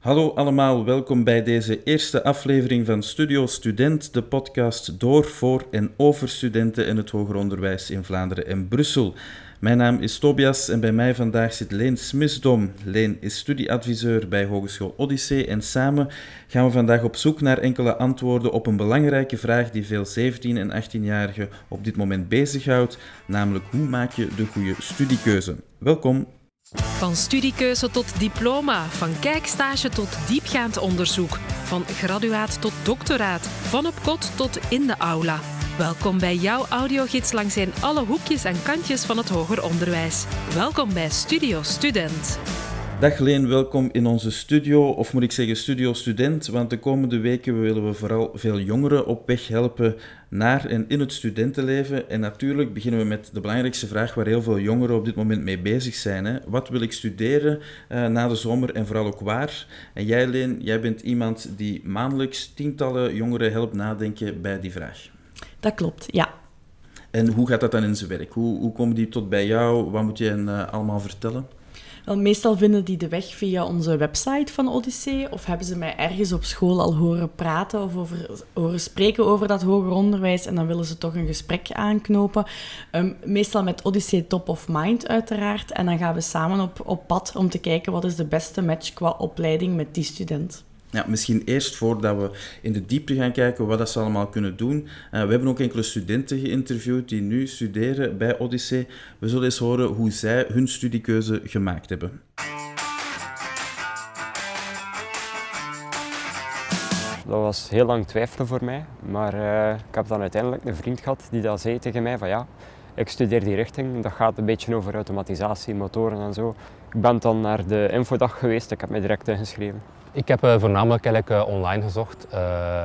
Hallo allemaal, welkom bij deze eerste aflevering van Studio Student, de podcast door, voor en over studenten en het hoger onderwijs in Vlaanderen en Brussel. Mijn naam is Tobias en bij mij vandaag zit Leen Smisdom. Leen is studieadviseur bij Hogeschool Odyssee en samen gaan we vandaag op zoek naar enkele antwoorden op een belangrijke vraag die veel 17- en 18-jarigen op dit moment bezighoudt, namelijk hoe maak je de goede studiekeuze? Welkom. Van studiekeuze tot diploma, van kijkstage tot diepgaand onderzoek, van graduaat tot doctoraat, van op kot tot in de aula. Welkom bij jouw audiogids langs in alle hoekjes en kantjes van het hoger onderwijs. Welkom bij Studio Student. Dag Leen, welkom in onze studio, of moet ik zeggen studio student, want de komende weken willen we vooral veel jongeren op weg helpen naar en in het studentenleven. En natuurlijk beginnen we met de belangrijkste vraag waar heel veel jongeren op dit moment mee bezig zijn. Hè. Wat wil ik studeren uh, na de zomer en vooral ook waar? En jij Leen, jij bent iemand die maandelijks tientallen jongeren helpt nadenken bij die vraag. Dat klopt, ja. En hoe gaat dat dan in zijn werk? Hoe, hoe komen die tot bij jou? Wat moet je hen uh, allemaal vertellen? Wel, meestal vinden die de weg via onze website van Odyssee of hebben ze mij ergens op school al horen praten of over, horen spreken over dat hoger onderwijs en dan willen ze toch een gesprek aanknopen. Um, meestal met Odyssee Top of Mind uiteraard en dan gaan we samen op, op pad om te kijken wat is de beste match qua opleiding met die student. Ja, misschien eerst voordat we in de diepte gaan kijken wat dat ze allemaal kunnen doen. Uh, we hebben ook enkele studenten geïnterviewd die nu studeren bij Odyssee. We zullen eens horen hoe zij hun studiekeuze gemaakt hebben. Dat was heel lang twijfelen voor mij, maar uh, ik heb dan uiteindelijk een vriend gehad die dat zei tegen mij van ja, ik studeer die richting, dat gaat een beetje over automatisatie, motoren en zo. Ik ben dan naar de infodag geweest, ik heb mij direct ingeschreven. Ik heb uh, voornamelijk eigenlijk, uh, online gezocht uh,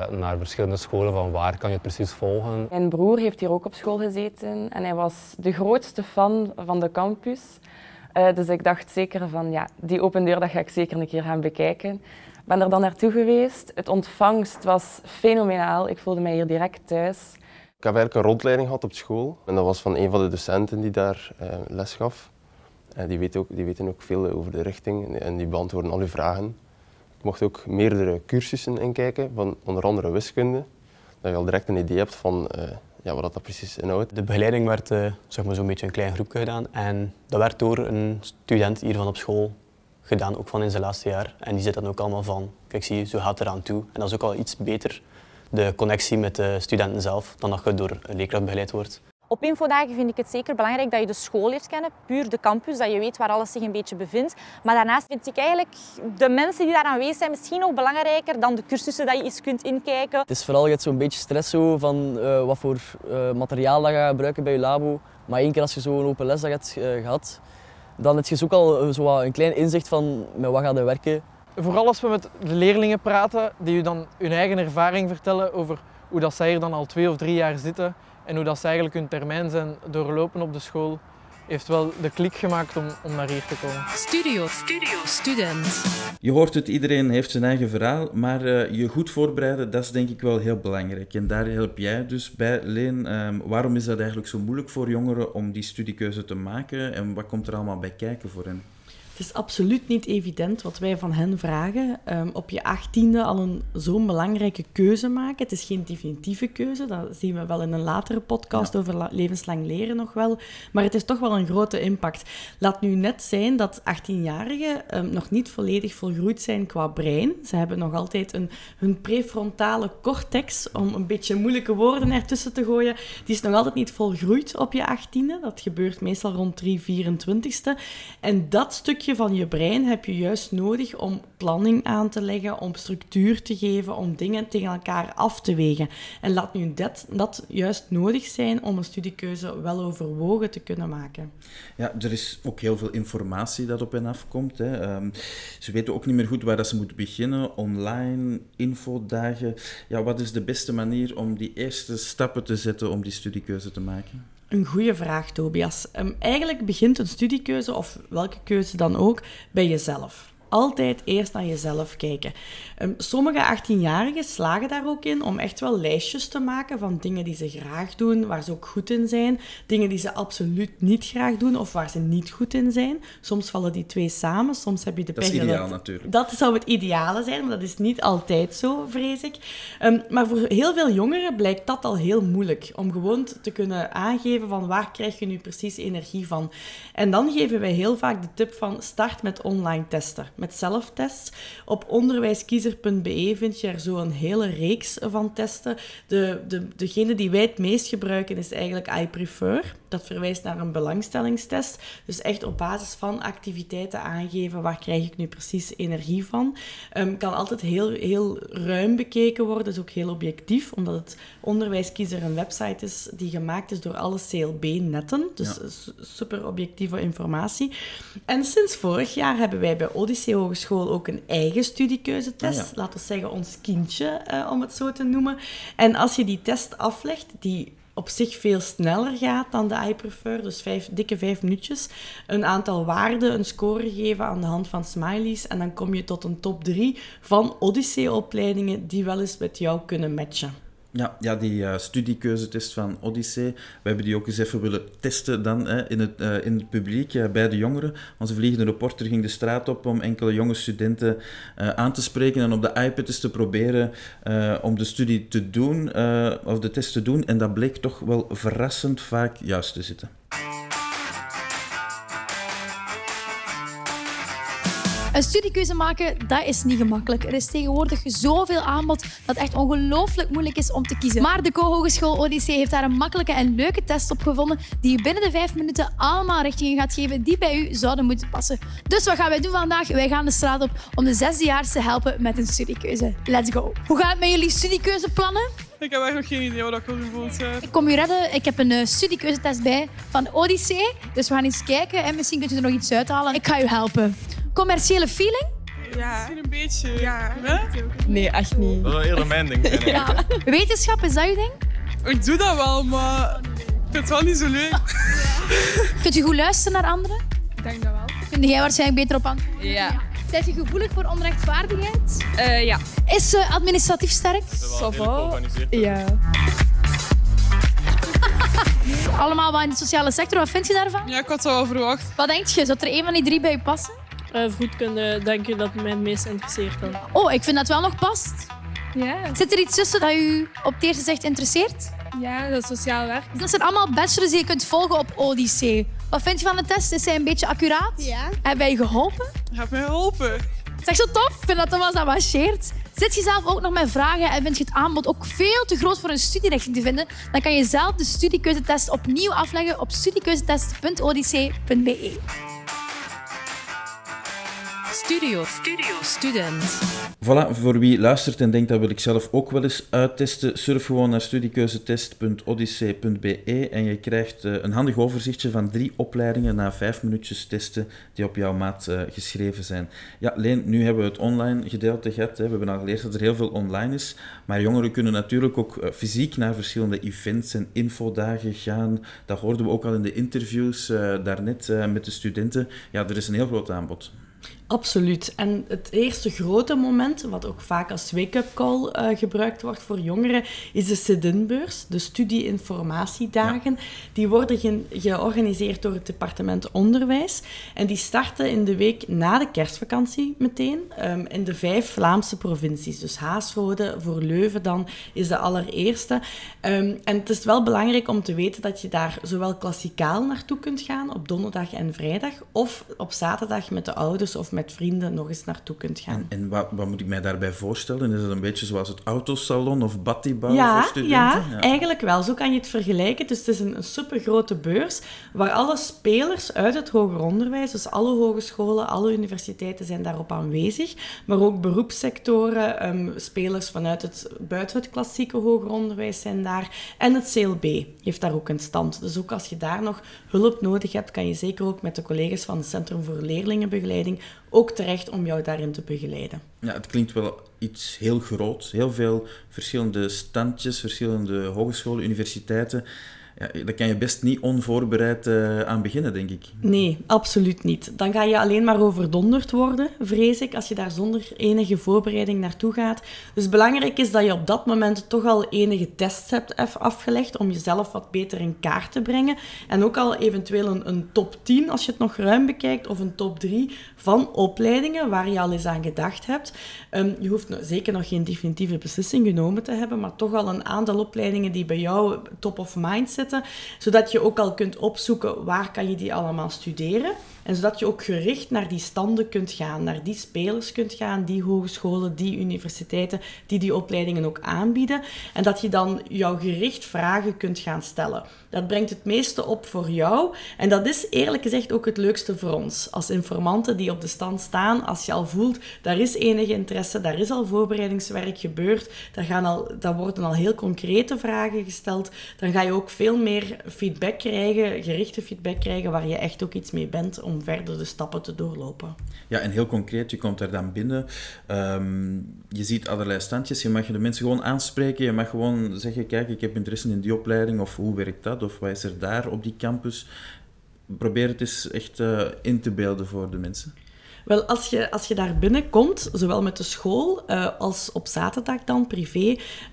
naar verschillende scholen van waar kan je het precies volgen. Mijn broer heeft hier ook op school gezeten en hij was de grootste fan van de campus. dus ik dacht zeker van ja, die open deur dat ga ik zeker een keer gaan bekijken. Ik ben er dan naartoe geweest. Het ontvangst was fenomenaal. Ik voelde mij hier direct thuis. Ik heb eigenlijk een rondleiding gehad op school en dat was van een van de docenten die daar les gaf. die, weten ook, die weten ook veel over de richting en die beantwoorden al uw vragen. Je mocht ook meerdere cursussen inkijken, van onder andere wiskunde. Dat je al direct een idee hebt van uh, ja, wat dat precies inhoudt. De begeleiding werd uh, zeg maar zo'n beetje een klein groepje gedaan. En dat werd door een student hier van op school gedaan, ook van in zijn laatste jaar. En die zit dan ook allemaal van, kijk zie, zo gaat eraan toe. En dat is ook al iets beter, de connectie met de studenten zelf, dan dat je door een leerkracht begeleid wordt. Op infodagen vind ik het zeker belangrijk dat je de school leert kennen, puur de campus, dat je weet waar alles zich een beetje bevindt. Maar daarnaast vind ik eigenlijk de mensen die daar aanwezig zijn misschien nog belangrijker dan de cursussen dat je eens kunt inkijken. Het is vooral je zo'n beetje stress zo van uh, wat voor uh, materiaal dat je gaat gebruiken bij je labo. Maar één keer als je zo'n open les dat hebt uh, gehad, dan heb je ook al zo een klein inzicht van met wat gaat je werken. Vooral als we met de leerlingen praten, die je dan hun eigen ervaring vertellen over hoe dat zij hier dan al twee of drie jaar zitten en hoe dat ze eigenlijk hun termijn zijn doorlopen op de school, heeft wel de klik gemaakt om, om naar hier te komen. Studio, studio, student. Je hoort het, iedereen heeft zijn eigen verhaal, maar uh, je goed voorbereiden, dat is denk ik wel heel belangrijk. En daar help jij dus bij, Leen. Um, waarom is dat eigenlijk zo moeilijk voor jongeren om die studiekeuze te maken en wat komt er allemaal bij kijken voor hen? Het is absoluut niet evident wat wij van hen vragen. Um, op je achttiende al een zo'n belangrijke keuze maken. Het is geen definitieve keuze, dat zien we wel in een latere podcast ja. over levenslang leren nog wel. Maar het is toch wel een grote impact. Laat nu net zijn dat 18-jarigen um, nog niet volledig volgroeid zijn qua brein. Ze hebben nog altijd een, hun prefrontale cortex, om een beetje moeilijke woorden ertussen te gooien, die is nog altijd niet volgroeid op je achttiende. Dat gebeurt meestal rond 3, 24ste. En dat stukje van je brein heb je juist nodig om planning aan te leggen, om structuur te geven, om dingen tegen elkaar af te wegen. En laat nu dat, dat juist nodig zijn om een studiekeuze wel overwogen te kunnen maken. Ja, er is ook heel veel informatie dat op hen afkomt. Hè. Um, ze weten ook niet meer goed waar dat ze moeten beginnen. Online, infodagen. Ja, wat is de beste manier om die eerste stappen te zetten om die studiekeuze te maken? Een goede vraag, Tobias. Um, eigenlijk begint een studiekeuze, of welke keuze dan ook, bij jezelf. Altijd eerst naar jezelf kijken. Ehm, sommige 18-jarigen slagen daar ook in om echt wel lijstjes te maken van dingen die ze graag doen, waar ze ook goed in zijn, dingen die ze absoluut niet graag doen of waar ze niet goed in zijn. Soms vallen die twee samen, soms heb je de Dat is pech ideaal dat- natuurlijk. dat zou het ideale zijn, maar dat is niet altijd zo, vrees ik. Ehm, maar voor heel veel jongeren blijkt dat al heel moeilijk. Om gewoon te kunnen aangeven van waar krijg je nu precies energie van. En dan geven wij heel vaak de tip van start met online testen. Met zelftests. Op onderwijskiezer.be vind je er zo een hele reeks van testen. De, de, degene die wij het meest gebruiken is eigenlijk I Prefer. Dat verwijst naar een belangstellingstest. Dus echt op basis van activiteiten aangeven waar krijg ik nu precies energie van. Ehm, kan altijd heel, heel ruim bekeken worden, dus ook heel objectief, omdat het Onderwijskiezer een website is die gemaakt is door alle CLB-netten. Dus Ja. super objectieve informatie. En sinds vorig jaar hebben wij bij Odyssee Hogeschool ook een eigen studiekeuzetest. Ah, ja. Laten we zeggen ons kindje, eh, om het zo te noemen. En als je die test aflegt, die op zich veel sneller gaat dan de iPrefer, dus vijf, dikke vijf minuutjes, een aantal waarden, een score geven aan de hand van smileys en dan kom je tot een top 3 van Odyssee-opleidingen die wel eens met jou kunnen matchen. Ja, ja die eh, studiekeuzetest van Odyssee, we hebben die ook eens even willen testen dan hè, in, het, eh, in het publiek, ja, bij de jongeren. Onze vliegende reporter ging de straat op om enkele jonge studenten eh, aan te spreken en op de iPad eens te proberen eh, om de studie te doen, eh, of de test te doen. En dat bleek toch wel verrassend vaak juist te zitten. Een studiekeuze maken, dat is niet gemakkelijk. Er is tegenwoordig zoveel aanbod dat het echt ongelooflijk moeilijk is om te kiezen. Maar de Co-Hogeschool Odyssee heeft daar een makkelijke en leuke test op gevonden die je binnen de vijf minuten allemaal richtingen gaat geven die bij u zouden moeten passen. Dus wat gaan wij doen vandaag? Wij gaan de straat op om de zesdejaars te helpen met een studiekeuze. Let's go! Hoe gaat het met jullie studiekeuzeplannen? Ik heb eigenlijk nog geen idee wat ik wil doen volgend jaar. Ik kom u redden. Ik heb een eh, studiekeuzetest bij van Odyssee. Dus we gaan eens kijken en misschien kunt u er nog iets uithalen. Ik ga u helpen. Commerciële feeling? Ja. Misschien een beetje. Ja. Nee, echt niet. Dat is eerder mijn ding. Ja. Wetenschap, is dat uw ding? Ik doe dat wel, maar ik vind het wel niet zo leuk. Kunt u goed luisteren naar anderen? Ik denk dat wel. Kun jij waarschijnlijk beter op antwoorden? Ja. Zijn je gevoelig voor onrechtvaardigheid? ja. Is ze administratief sterk? Ja. Allemaal wat in de sociale sector. Wat vind je daarvan? Ja, ik had het wel verwacht. Wat denk je? Zou er een van die drie bij je passen? voedkunde denk je dat mij het meest interesseert dan. Oh, ik vind dat wel nog past. Ja. Zit er iets tussen dat u op het eerste zicht interesseert? Ja, dat is sociaal werk. Dat zijn allemaal bachelors die je kunt volgen op Odyssee. Wat vind je van de test? Is hij een beetje accuraat? Ja. Hebben wij je geholpen? Heb mij geholpen. Zeg zo tof. Ik vind dat Thomas dat marcheert. Zit je zelf ook nog met vragen en vind je het aanbod ook veel te groot voor een studierichting te vinden? Dan kan je zelf de studiekeuzetest opnieuw afleggen op studiekeuzetest.odyssee.be. Studio. Studio. Student. Voilà, voor wie luistert en denkt dat wil ik zelf ook wel eens uittesten, surf gewoon naar studiekeuzetest.odyssee.be en je krijgt eh, een handig overzichtje van drie opleidingen na vijf minuutjes testen die op jouw maat eh, geschreven zijn. Ja, Leen, nu hebben we het online gedeelte gehad. Hè. We hebben al geleerd dat er heel veel online is, maar jongeren kunnen natuurlijk ook eh, fysiek naar verschillende events en infodagen gaan. Dat hoorden we ook al in de interviews eh, daarnet eh, met de studenten. Ja, er is een heel groot aanbod. Absoluut. En het eerste grote moment, wat ook vaak als wake-up call eh, gebruikt wordt voor jongeren, is de SIDIN-beurs, de studie-informatiedagen. Die worden ge- georganiseerd door het departement Onderwijs. En die starten in de week na de kerstvakantie meteen ehm, in de vijf Vlaamse provincies. Dus Haasrode voor Leuven dan is de allereerste. Ehm, en het is wel belangrijk om te weten dat je daar zowel klassikaal naartoe kunt gaan op donderdag en vrijdag, of op zaterdag met de ouders of met vrienden nog eens naartoe kunt gaan. En wat, wat moet ik mij daarbij voorstellen? Is het een beetje zoals het autosalon of battibouw Ja, voor studenten? ja, eigenlijk wel. Zo kan je het vergelijken. Dus het is een, een supergrote beurs waar alle spelers uit het hoger onderwijs, dus alle hogescholen, alle universiteiten zijn daarop aanwezig, maar ook beroepssectoren, ehm, spelers vanuit het, buiten het klassieke hoger onderwijs zijn daar. En het CLB heeft daar ook een stand. Dus ook als je daar nog hulp nodig hebt, kan je zeker ook met de collega's van het Centrum voor Leerlingenbegeleiding ook terecht om jou daarin te begeleiden. Ja, het klinkt wel iets heel groots. Heel veel verschillende standjes, verschillende hogescholen, universiteiten. ja, daar kan je best niet onvoorbereid uh, aan beginnen, denk ik. Nee, absoluut niet. Dan ga je alleen maar overdonderd worden, vrees ik, als je daar zonder enige voorbereiding naartoe gaat. Dus belangrijk is dat je op dat moment toch al enige tests hebt afgelegd om jezelf wat beter in kaart te brengen. En ook al eventueel een, een top 10, als je het nog ruim bekijkt, of een top 3 van opleidingen waar je al eens aan gedacht hebt. Ehm, je hoeft zeker nog geen definitieve beslissing genomen te hebben, maar toch al een aantal opleidingen die bij jou top of mind zitten, zodat je ook al kunt opzoeken waar kan je die allemaal studeren. En zodat je ook gericht naar die standen kunt gaan, naar die spelers kunt gaan, die hogescholen, die universiteiten, die die opleidingen ook aanbieden. En dat je dan jouw gericht vragen kunt gaan stellen. Dat brengt het meeste op voor jou. En dat is eerlijk gezegd ook het leukste voor ons. Als informanten die op de stand staan, als je al voelt, daar is enige interesse, daar is al voorbereidingswerk gebeurd, daar, gaan al, daar worden al heel concrete vragen gesteld, dan ga je ook veel meer feedback krijgen, gerichte feedback krijgen, waar je echt ook iets mee bent om verder de stappen te doorlopen. Ja, en heel concreet, je komt er dan binnen, um, je ziet allerlei standjes, je mag de mensen gewoon aanspreken, je mag gewoon zeggen, kijk, ik heb interesse in die opleiding, of hoe werkt dat, of wat is er daar op die campus. Probeer het eens echt uh, in te beelden voor de mensen. Wel, als je, als je daar binnenkomt, zowel met de school uh, als op zaterdag dan, privé,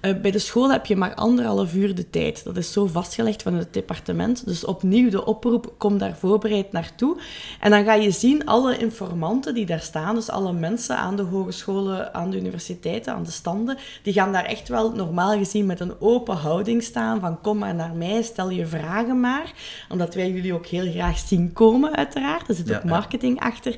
uh, bij de school heb je maar anderhalf uur de tijd. Dat is zo vastgelegd van het departement. Dus opnieuw de oproep, kom daar voorbereid naartoe. En dan ga je zien, alle informanten die daar staan, dus alle mensen aan de hogescholen, aan de universiteiten, aan de standen, die gaan daar echt wel normaal gezien met een open houding staan, van kom maar naar mij, stel je vragen maar. Omdat wij jullie ook heel graag zien komen, uiteraard. Er zit ook marketing achter.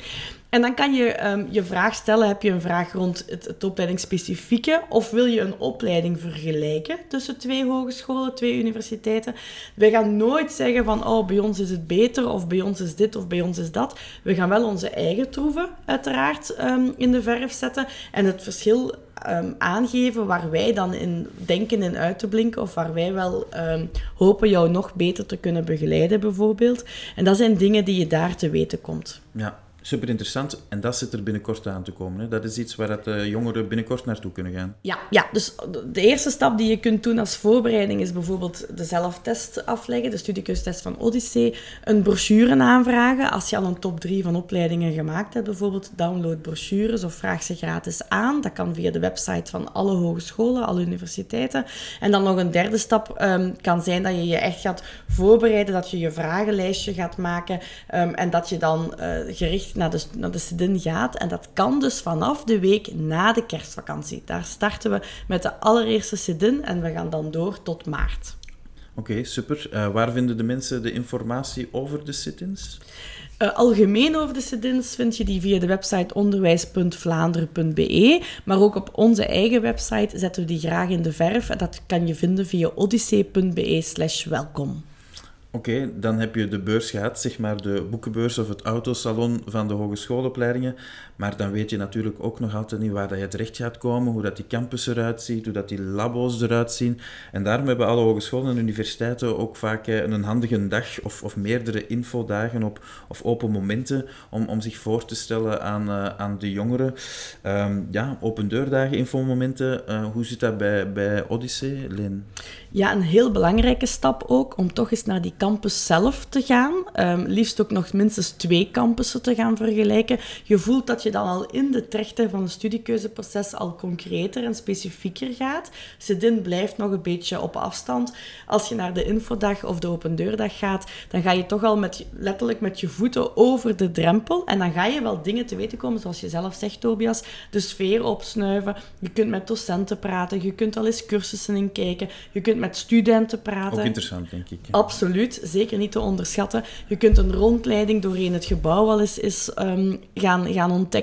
En dan kan je um, je vraag stellen, heb je een vraag rond het, het opleidingsspecifieke of wil je een opleiding vergelijken tussen twee hogescholen, twee universiteiten? Wij gaan nooit zeggen van, oh, bij ons is het beter of bij ons is dit of bij ons is dat. We gaan wel onze eigen troeven uiteraard um, in de verf zetten en het verschil um, aangeven waar wij dan in denken in uit te blinken of waar wij wel hopen jou nog beter te kunnen begeleiden bijvoorbeeld. En dat zijn dingen die je daar te weten komt. Ja, super interessant. En dat zit er binnenkort aan te komen. Hè? Dat is iets waar de jongeren binnenkort naartoe kunnen gaan. Ja, ja, dus de eerste stap die je kunt doen als voorbereiding is bijvoorbeeld de zelftest afleggen, de studiekeustest van Odyssee, een brochure aanvragen. Als je al een top 3 van opleidingen gemaakt hebt, bijvoorbeeld download brochures of vraag ze gratis aan. Dat kan via de website van alle hogescholen, alle universiteiten. En dan nog een derde stap um, kan zijn dat je je echt gaat voorbereiden, dat je je vragenlijstje gaat maken um, en dat je dan uh, gericht naar de, naar de gaat. En dat kan dus vanaf de week na de kerstvakantie. Daar starten we met de allereerste Sedin en we gaan dan door tot maart. Oké, super. Uh, waar vinden de mensen de informatie over de sit-ins? Uh, algemeen over de sit-ins vind je die via de website onderwijs.vlaanderen.be. Maar ook op onze eigen website zetten we die graag in de verf. En dat kan je vinden via odyssee.be slash welkom. Oké, dan heb je de beurs gehad, zeg maar de boekenbeurs of het autosalon van de hogeschoolopleidingen. Maar dan weet je natuurlijk ook nog altijd niet waar dat je terecht gaat komen, hoe dat die campus eruit ziet, hoe dat die labo's eruit zien. En daarom hebben alle hogescholen en universiteiten ook vaak eh, een handige dag of, of meerdere infodagen op, of open momenten om, om zich voor te stellen aan, uh, aan de jongeren. Um, ja, open deurdagen, infomomenten. Uh, hoe zit dat bij, bij Odyssee, Leen? Ja, een heel belangrijke stap ook om toch eens naar die campus zelf te gaan. Um, liefst ook nog minstens twee campussen te gaan vergelijken. Je voelt dat je dan al in de trechter van het studiekeuzeproces al concreter en specifieker gaat. Sedin blijft nog een beetje op afstand. Als je naar de infodag of de open deurdag gaat, dan ga je toch al met, letterlijk met je voeten over de drempel. En dan ga je wel dingen te weten komen, zoals je zelf zegt, Tobias. De sfeer opsnuiven. Je kunt met docenten praten. Je kunt al eens cursussen inkijken. Je kunt met studenten praten. Ook interessant, denk ik. Absoluut, zeker niet te onderschatten. Je kunt een rondleiding doorheen het gebouw al eens, eens um, gaan, gaan ontdekken.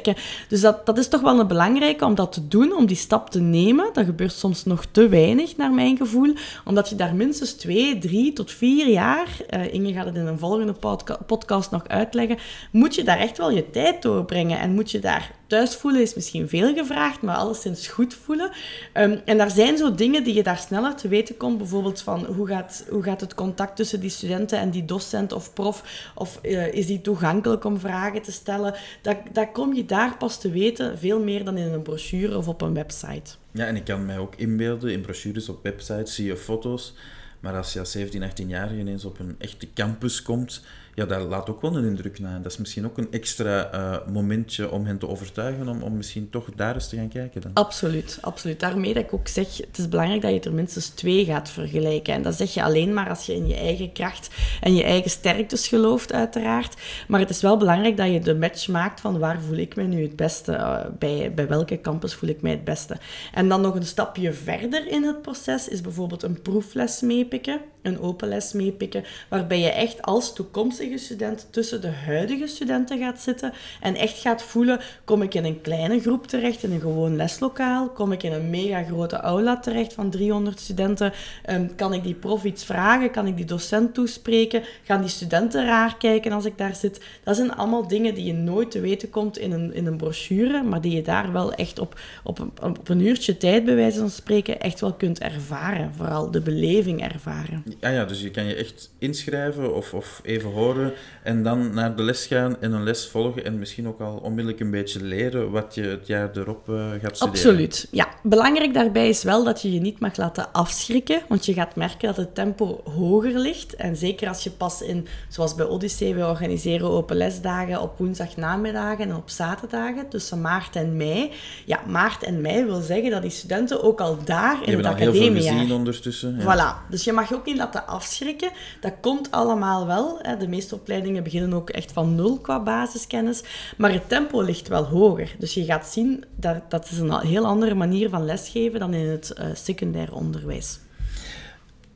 Dus dat, dat is toch wel een belangrijke om dat te doen, om die stap te nemen. Dat gebeurt soms nog te weinig, naar mijn gevoel. Omdat je daar minstens twee, drie tot vier jaar, uh, Inge gaat het in een volgende podca podcast nog uitleggen, moet je daar echt wel je tijd doorbrengen. En moet je daar thuis voelen is misschien veel gevraagd, maar alleszins goed voelen. Um, en daar zijn zo dingen die je daar sneller te weten komt. Bijvoorbeeld van hoe gaat, hoe gaat het contact tussen die studenten en die docent of prof? Of uh, is die toegankelijk om vragen te stellen? Dat, dat kom daar pas te weten, veel meer dan in een brochure of op een website. Ja, en ik kan mij ook inbeelden, in brochures op websites zie je foto's. Maar als je als 17, 18-jarige ineens op een echte campus komt, ja, dat laat ook wel een indruk na. Dat is misschien ook een extra uh, momentje om hen te overtuigen om, om misschien toch daar eens te gaan kijken. Dan. Absoluut, absoluut. Daarmee dat ik ook zeg, het is belangrijk dat je er minstens twee gaat vergelijken. En dat zeg je alleen maar als je in je eigen kracht en je eigen sterktes gelooft, uiteraard. Maar het is wel belangrijk dat je de match maakt van waar voel ik me nu het beste, uh, bij, bij welke campus voel ik mij het beste. En dan nog een stapje verder in het proces is bijvoorbeeld een proefles meepikken, een open les meepikken, waarbij je echt als toekomstige student tussen de huidige studenten gaat zitten en echt gaat voelen, kom ik in een kleine groep terecht, in een gewoon leslokaal, kom ik in een mega grote aula terecht van 300 studenten, um, kan ik die prof iets vragen, kan ik die docent toespreken, gaan die studenten raar kijken als ik daar zit. Dat zijn allemaal dingen die je nooit te weten komt in een, in een brochure, maar die je daar wel echt op, op, een, op een uurtje tijd, bij wijze van spreken, echt wel kunt ervaren. Vooral de beleving ervaren. Ja, ja dus je kan je echt inschrijven of, of even horen en dan naar de les gaan en een les volgen en misschien ook al onmiddellijk een beetje leren wat je het jaar erop uh, gaat studeren. Absoluut, ja. Belangrijk daarbij is wel dat je je niet mag laten afschrikken, want je gaat merken dat het tempo hoger ligt. En zeker als je pas in, zoals bij Odyssee, we organiseren open lesdagen op woensdagnamiddagen en op zaterdagen tussen maart en mei. Ja, maart en mei wil zeggen dat die studenten ook al daar in het academiejaar... heel veel gezien ondertussen. Ja. Voilà. Dus je mag je ook niet laten afschrikken. Dat komt allemaal wel. De meeste opleidingen beginnen ook echt van nul qua basiskennis. Maar het tempo ligt wel hoger. Dus je gaat zien dat dat is een heel andere manier van lesgeven dan in het uh, secundair onderwijs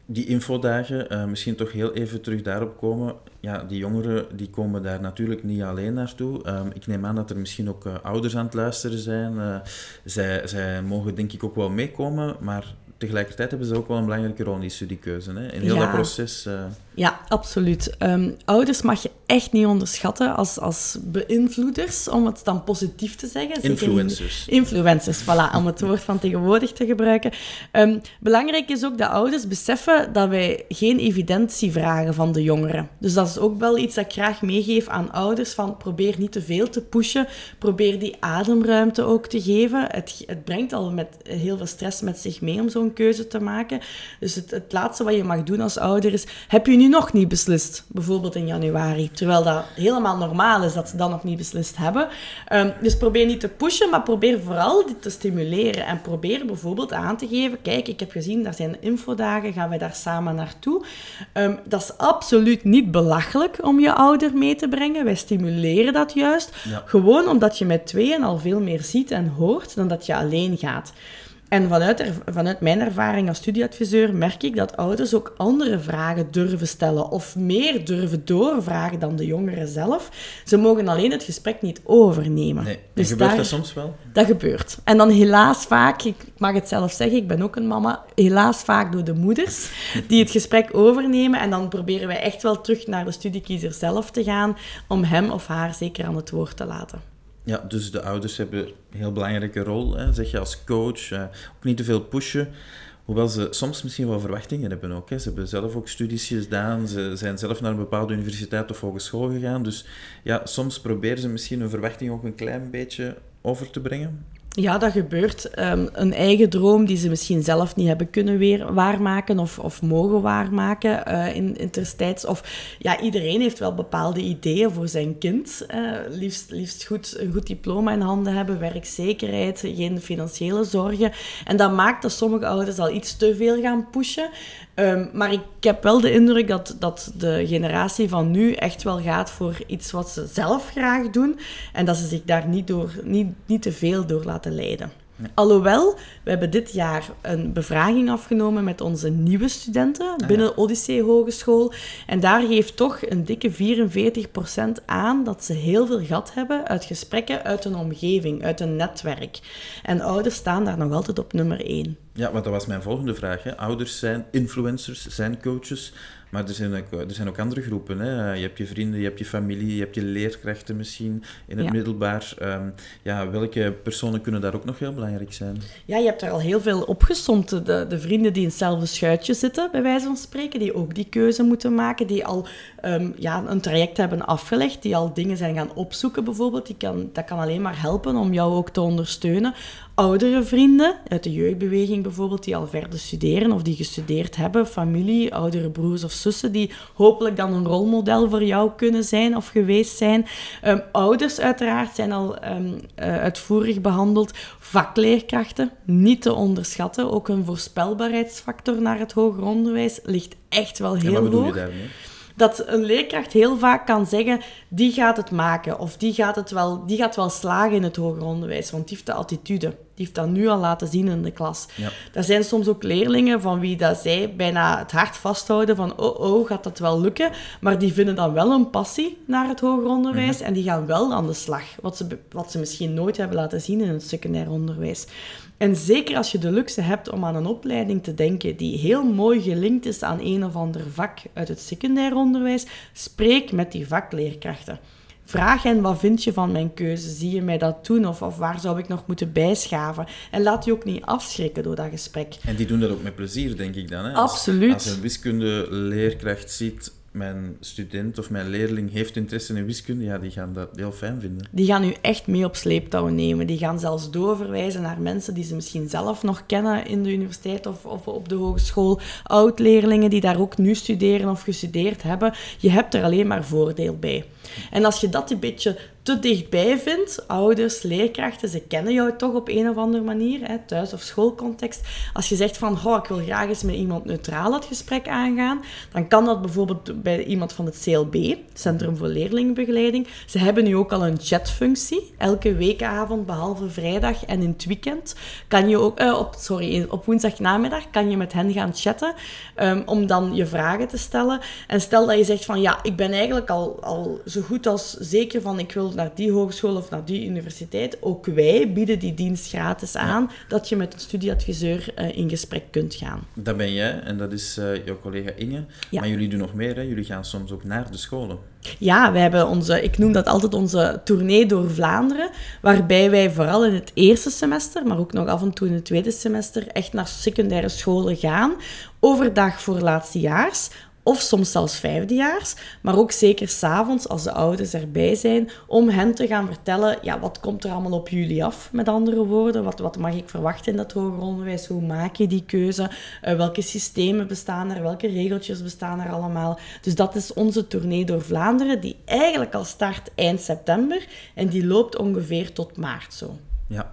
die infodagen, uh, misschien toch heel even terug daarop komen. Ja, die jongeren die komen daar natuurlijk niet alleen naartoe. Um, ik neem aan dat er misschien ook uh, ouders aan het luisteren zijn. Zij, zij mogen denk ik ook wel meekomen, maar tegelijkertijd hebben ze ook wel een belangrijke rol in die studiekeuze. Hè? In heel dat proces. Uh... Ja, absoluut. Um, ouders mag je echt niet onderschatten als, als beïnvloeders, om het dan positief te zeggen. Influencers. Influencers, voilà, om het woord van tegenwoordig te gebruiken. Um, belangrijk is ook dat ouders beseffen dat wij geen evidentie vragen van de jongeren. Dus dat is ook wel iets dat ik graag meegeef aan ouders, van probeer niet te veel te pushen, probeer die ademruimte ook te geven. Het, het brengt al met heel veel stress met zich mee om zo'n keuze te maken. Dus het, het laatste wat je mag doen als ouder is, heb je nu nog niet beslist? Bijvoorbeeld in januari. Terwijl dat helemaal normaal is dat ze dat nog niet beslist hebben. Um, dus probeer niet te pushen, maar probeer vooral dit te stimuleren. En probeer bijvoorbeeld aan te geven, kijk, ik heb gezien, daar zijn infodagen, gaan wij daar samen naartoe. Um, dat is absoluut niet belachelijk om je ouder mee te brengen. Wij stimuleren dat juist. Ja. Gewoon omdat je met tweeën al veel meer ziet en hoort dan dat je alleen gaat. En vanuit, er, vanuit mijn ervaring als studieadviseur merk ik dat ouders ook andere vragen durven stellen of meer durven doorvragen dan de jongeren zelf. Ze mogen alleen het gesprek niet overnemen. Nee, dus gebeurt daar, dat soms wel? Dat gebeurt. En dan helaas vaak, ik mag het zelf zeggen, ik ben ook een mama, helaas vaak door de moeders die het gesprek overnemen. En dan proberen wij echt wel terug naar de studiekiezer zelf te gaan om hem of haar zeker aan het woord te laten. Ja, dus de ouders hebben een heel belangrijke rol, hè, zeg je als coach. Eh, ook niet te veel pushen. Hoewel ze soms misschien wel verwachtingen hebben ook. Hè. Ze hebben zelf ook studies gedaan, ze zijn zelf naar een bepaalde universiteit of hogeschool gegaan. Dus ja, soms proberen ze misschien hun verwachting ook een klein beetje over te brengen. Ja, dat gebeurt. Um, een eigen droom die ze misschien zelf niet hebben kunnen weer waarmaken of, of mogen waarmaken uh, in, interstijds. Of ja, iedereen heeft wel bepaalde ideeën voor zijn kind. Uh, liefst liefst goed, een goed diploma in handen hebben, werkzekerheid, geen financiële zorgen. En dat maakt dat sommige ouders al iets te veel gaan pushen. Um, maar ik heb wel de indruk dat, dat de generatie van nu echt wel gaat voor iets wat ze zelf graag doen. En dat ze zich daar niet, door, niet, niet te veel door laten leiden. Alhoewel, we hebben dit jaar een bevraging afgenomen met onze nieuwe studenten ah, binnen Odyssee Hogeschool. En daar geeft toch een dikke 44% aan dat ze heel veel gat hebben uit gesprekken uit hun omgeving, uit een netwerk. En ouders staan daar nog altijd op nummer 1. Ja, want dat was mijn volgende vraag. Hè. Ouders zijn influencers, zijn coaches. Maar er zijn ook, er zijn ook andere groepen. Hè. Je hebt je vrienden, je hebt je familie, je hebt je leerkrachten misschien in het middelbaar. Um, ja, welke personen kunnen daar ook nog heel belangrijk zijn? Ja, je hebt er al heel veel opgesomd. De, de vrienden die in hetzelfde schuitje zitten, bij wijze van spreken, die ook die keuze moeten maken, die al um, ja, een traject hebben afgelegd, die al dingen zijn gaan opzoeken bijvoorbeeld. Die kan, dat kan alleen maar helpen om jou ook te ondersteunen. Oudere vrienden uit de jeugdbeweging bijvoorbeeld, die al verder studeren of die gestudeerd hebben, familie, oudere broers of zussen, die hopelijk dan een rolmodel voor jou kunnen zijn of geweest zijn. Ehm, ouders uiteraard zijn al um, uh, uitvoerig behandeld. Vakleerkrachten, niet te onderschatten. Ook een voorspelbaarheidsfactor naar het hoger onderwijs ligt echt wel heel wat hoog. je daarmee? dat een leerkracht heel vaak kan zeggen, die gaat het maken of die gaat, het wel, die gaat wel slagen in het hoger onderwijs, want die heeft de attitude. Die heeft dat nu al laten zien in de klas. Ja. Er zijn soms ook leerlingen van wie dat zij bijna het hart vasthouden van oh oh, gaat dat wel lukken? Maar die vinden dan wel een passie naar het hoger onderwijs en die gaan wel aan de slag, wat ze, wat ze misschien nooit hebben laten zien in het secundair onderwijs. En zeker als je de luxe hebt om aan een opleiding te denken die heel mooi gelinkt is aan een of ander vak uit het secundair onderwijs, spreek met die vakleerkrachten. Vraag hen, wat vind je van mijn keuze? Zie je mij dat doen? Of, of waar zou ik nog moeten bijschaven? En laat die ook niet afschrikken door dat gesprek. En die doen dat ook met plezier, denk ik dan. Hè? Als- Absoluut. Als een wiskundeleerkracht ziet, mijn student of mijn leerling heeft interesse in wiskunde, ja, die gaan dat heel fijn vinden. Die gaan u echt mee op sleeptouw nemen. Die gaan zelfs doorverwijzen naar mensen die ze misschien zelf nog kennen in de universiteit of, of op de hogeschool. Oud-leerlingen die daar ook nu studeren of gestudeerd hebben. Je hebt er alleen maar voordeel bij. En als je dat een beetje te dichtbij vindt, ouders, leerkrachten, ze kennen jou toch op een of andere manier, hè, thuis- of schoolcontext. Als je zegt van, oh, ik wil graag eens met iemand neutraal het gesprek aangaan, dan kan dat bijvoorbeeld bij iemand van het CLB, Centrum voor Leerlingenbegeleiding. Ze hebben nu ook al een chatfunctie. Elke weekavond, behalve vrijdag en in het weekend, kan je ook, eh, op, sorry, op woensdagnamiddag kan je met hen gaan chatten, ehm, om dan je vragen te stellen. En stel dat je zegt van, ja, ik ben eigenlijk al, al zo goed als zeker van, ik wil naar die hogeschool of naar die universiteit. Ook wij bieden die dienst gratis aan, dat je met een studieadviseur eh, in gesprek kunt gaan. Dat ben jij en dat is eh, jouw collega Inge. Ja. Maar jullie doen nog meer, hè? jullie gaan soms ook naar de scholen. Ja, we hebben onze, ik noem dat altijd onze tournee door Vlaanderen, waarbij wij vooral in het eerste semester, maar ook nog af en toe in het tweede semester, echt naar secundaire scholen gaan. Overdag voor laatstejaars, of soms zelfs vijfdejaars, maar ook zeker s'avonds als de ouders erbij zijn, om hen te gaan vertellen, ja, wat komt er allemaal op jullie af, met andere woorden, wat, wat mag ik verwachten in dat hoger onderwijs, hoe maak je die keuze, Eh, welke systemen bestaan er, welke regeltjes bestaan er allemaal. Dus dat is onze tournee door Vlaanderen, die eigenlijk al start eind september en die loopt ongeveer tot maart zo. Ja.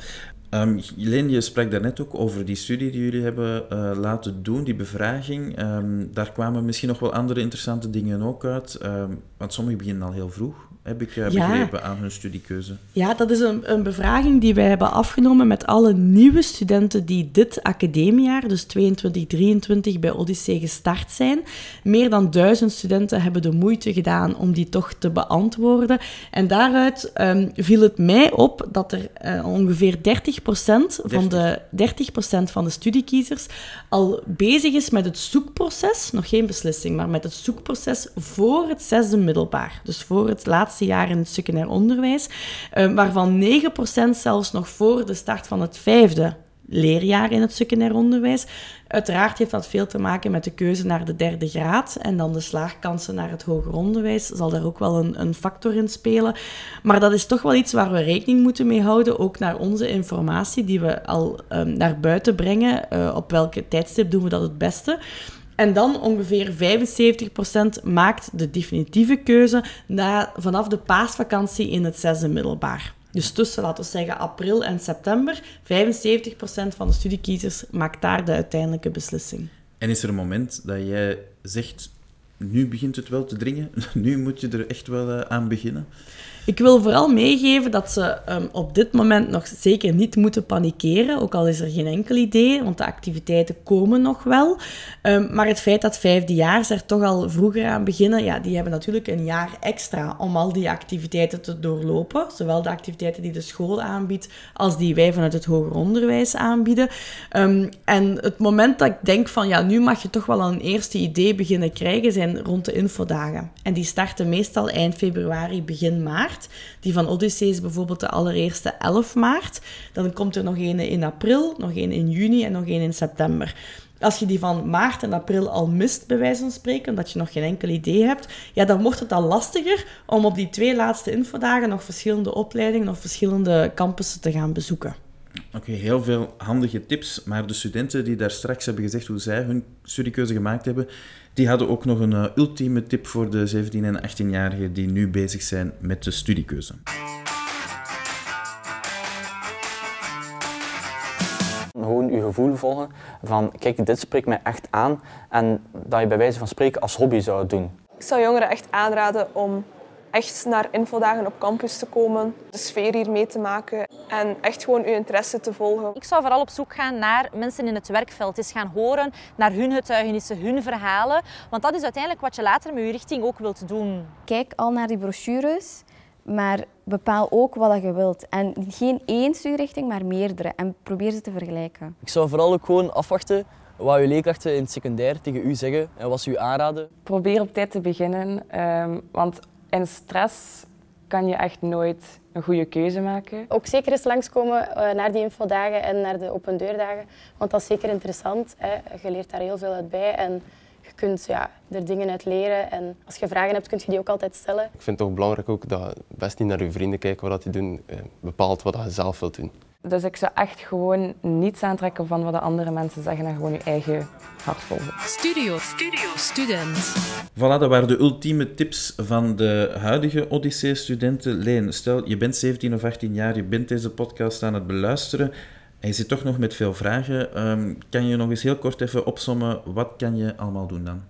Leen, je sprak daarnet ook over die studie die jullie hebben eh, laten doen, die bevraging. Ehm, daar kwamen misschien nog wel andere interessante dingen ook uit. Ehm, want sommigen beginnen al heel vroeg, heb ik eh, Ja. begrepen, aan hun studiekeuze. Ja, dat is een, een bevraging die wij hebben afgenomen met alle nieuwe studenten die dit academiejaar, dus 22-23, bij Odyssee gestart zijn. Meer dan duizend studenten hebben de moeite gedaan om die toch te beantwoorden. En daaruit ehm, viel het mij op dat er eh, ongeveer 30%, van de, 30 van de studiekiezers al bezig is met het zoekproces, nog geen beslissing, maar met het zoekproces voor het zesde middelbaar. Dus voor het laatste jaar in het secundair onderwijs, eh, waarvan 9% zelfs nog voor de start van het vijfde leerjaar in het secundair onderwijs. Uiteraard heeft dat veel te maken met de keuze naar de derde graad en dan de slaagkansen naar het hoger onderwijs. Zal daar ook wel een, een factor in spelen. Maar dat is toch wel iets waar we rekening moeten mee houden, ook naar onze informatie die we al ehm, naar buiten brengen. Eh, op welke tijdstip doen we dat het beste? En dan ongeveer 75% maakt de definitieve keuze na, vanaf de paasvakantie in het zesde middelbaar. Dus tussen, laten we zeggen, april en september, 75% van de studiekiezers maakt daar de uiteindelijke beslissing. En is er een moment dat jij zegt, nu begint het wel te dringen, nu moet je er echt wel eh, aan beginnen? Ik wil vooral meegeven dat ze ehm, op dit moment nog zeker niet moeten panikeren, ook al is er geen enkel idee, want de activiteiten komen nog wel. Ehm, maar het feit dat vijfdejaars er toch al vroeger aan beginnen, ja, die hebben natuurlijk een jaar extra om al die activiteiten te doorlopen. Zowel de activiteiten die de school aanbiedt, als die wij vanuit het hoger onderwijs aanbieden. Ehm, en het moment dat ik denk van, ja, nu mag je toch wel een eerste idee beginnen krijgen, zijn rond de infodagen. En die starten meestal eind februari, begin maart. Die van Odyssee is bijvoorbeeld de allereerste 11 maart. Dan komt er nog een in april, nog een in juni en nog een in september. Als je die van maart en april al mist, bij wijze van spreken, omdat je nog geen enkel idee hebt, ja, dan wordt het al lastiger om op die twee laatste infodagen nog verschillende opleidingen of verschillende campussen te gaan bezoeken. Oké, heel veel handige tips, maar de studenten die daar straks hebben gezegd hoe zij hun studiekeuze gemaakt hebben, die hadden ook nog een uh, ultieme tip voor de 17 en 18-jarigen die nu bezig zijn met de studiekeuze. Gewoon je gevoel volgen van kijk, dit spreekt mij echt aan en dat je bij wijze van spreken als hobby zou doen. Ik zou jongeren echt aanraden om echt naar infodagen op campus te komen, de sfeer hier mee te maken en echt gewoon uw interesse te volgen. Ik zou vooral op zoek gaan naar mensen in het werkveld, eens gaan horen naar hun getuigenissen, hun verhalen, want dat is uiteindelijk wat je later met je richting ook wilt doen. Kijk al naar die brochures, maar bepaal ook wat je wilt. En geen één studierichting, maar meerdere. En probeer ze te vergelijken. Ik zou vooral ook gewoon afwachten wat je leerkrachten in het secundair tegen u zeggen en wat ze u aanraden. Probeer op tijd te beginnen, um, want in stress kan je echt nooit een goede keuze maken. Ook zeker eens langskomen uh, naar die infodagen en naar de open deurdagen, want dat is zeker interessant. Hè. Je leert daar heel veel uit bij en je kunt ja, er dingen uit leren. En als je vragen hebt, kun je die ook altijd stellen. Ik vind het toch belangrijk ook dat je best niet naar je vrienden kijken wat die doen, eh, bepaalt wat je zelf wilt doen. Dus ik zou echt gewoon niets aantrekken van wat de andere mensen zeggen en gewoon je eigen hart volgen. Studio, Studio, Student. Voilà, dat waren de ultieme tips van de huidige Odyssee-studenten. Leen, stel je bent 17 of 18 jaar, je bent deze podcast aan het beluisteren en je zit toch nog met veel vragen. Um, kan je nog eens heel kort even opsommen, wat kan je allemaal doen dan?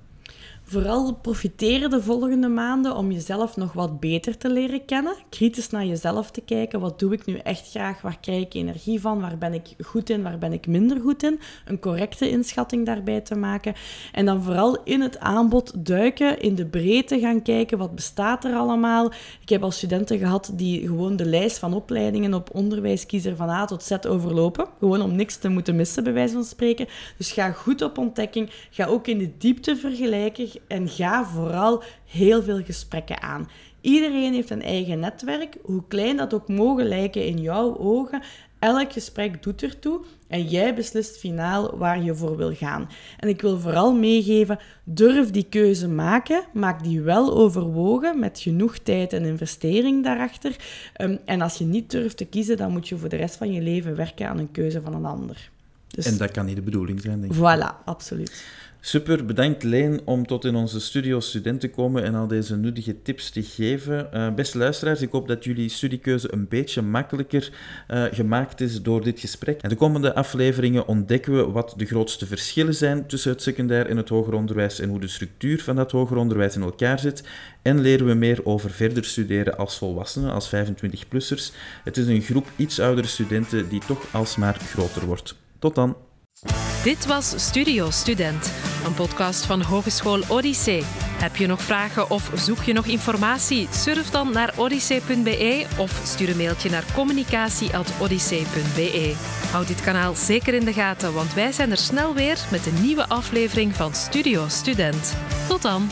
Vooral profiteren de volgende maanden om jezelf nog wat beter te leren kennen. Kritisch naar jezelf te kijken. Wat doe ik nu echt graag? Waar krijg ik energie van? Waar ben ik goed in? Waar ben ik minder goed in? Een correcte inschatting daarbij te maken. En dan vooral in het aanbod duiken, in de breedte gaan kijken. Wat bestaat er allemaal? Ik heb al studenten gehad die gewoon de lijst van opleidingen op onderwijskiezer van A tot Z overlopen. Gewoon om niks te moeten missen, bij wijze van spreken. Dus ga goed op ontdekking. Ga ook in de diepte vergelijken en ga vooral heel veel gesprekken aan. Iedereen heeft een eigen netwerk, hoe klein dat ook mogen lijken in jouw ogen. Elk gesprek doet ertoe en jij beslist finaal waar je voor wil gaan. En ik wil vooral meegeven, durf die keuze maken, maak die wel overwogen met genoeg tijd en investering daarachter. Ehm, en als je niet durft te kiezen, dan moet je voor de rest van je leven werken aan een keuze van een ander. Dus... En dat kan niet de bedoeling zijn, denk ik. Voilà, absoluut. Super, bedankt Leen om tot in onze studio student te komen en al deze nuttige tips te geven. Uh, beste luisteraars, ik hoop dat jullie studiekeuze een beetje makkelijker uh, gemaakt is door dit gesprek. De komende afleveringen ontdekken we wat de grootste verschillen zijn tussen het secundair en het hoger onderwijs en hoe de structuur van dat hoger onderwijs in elkaar zit. En leren we meer over verder studeren als volwassenen, als 25-plussers. Het is een groep iets oudere studenten die toch alsmaar groter wordt. Tot dan! Dit was Studio Student, een podcast van Hogeschool Odyssee. Heb je nog vragen of zoek je nog informatie? Surf dan naar odyssee.be of stuur een mailtje naar communicatie.odyssee.be. Houd dit kanaal zeker in de gaten, want wij zijn er snel weer met een nieuwe aflevering van Studio Student. Tot dan!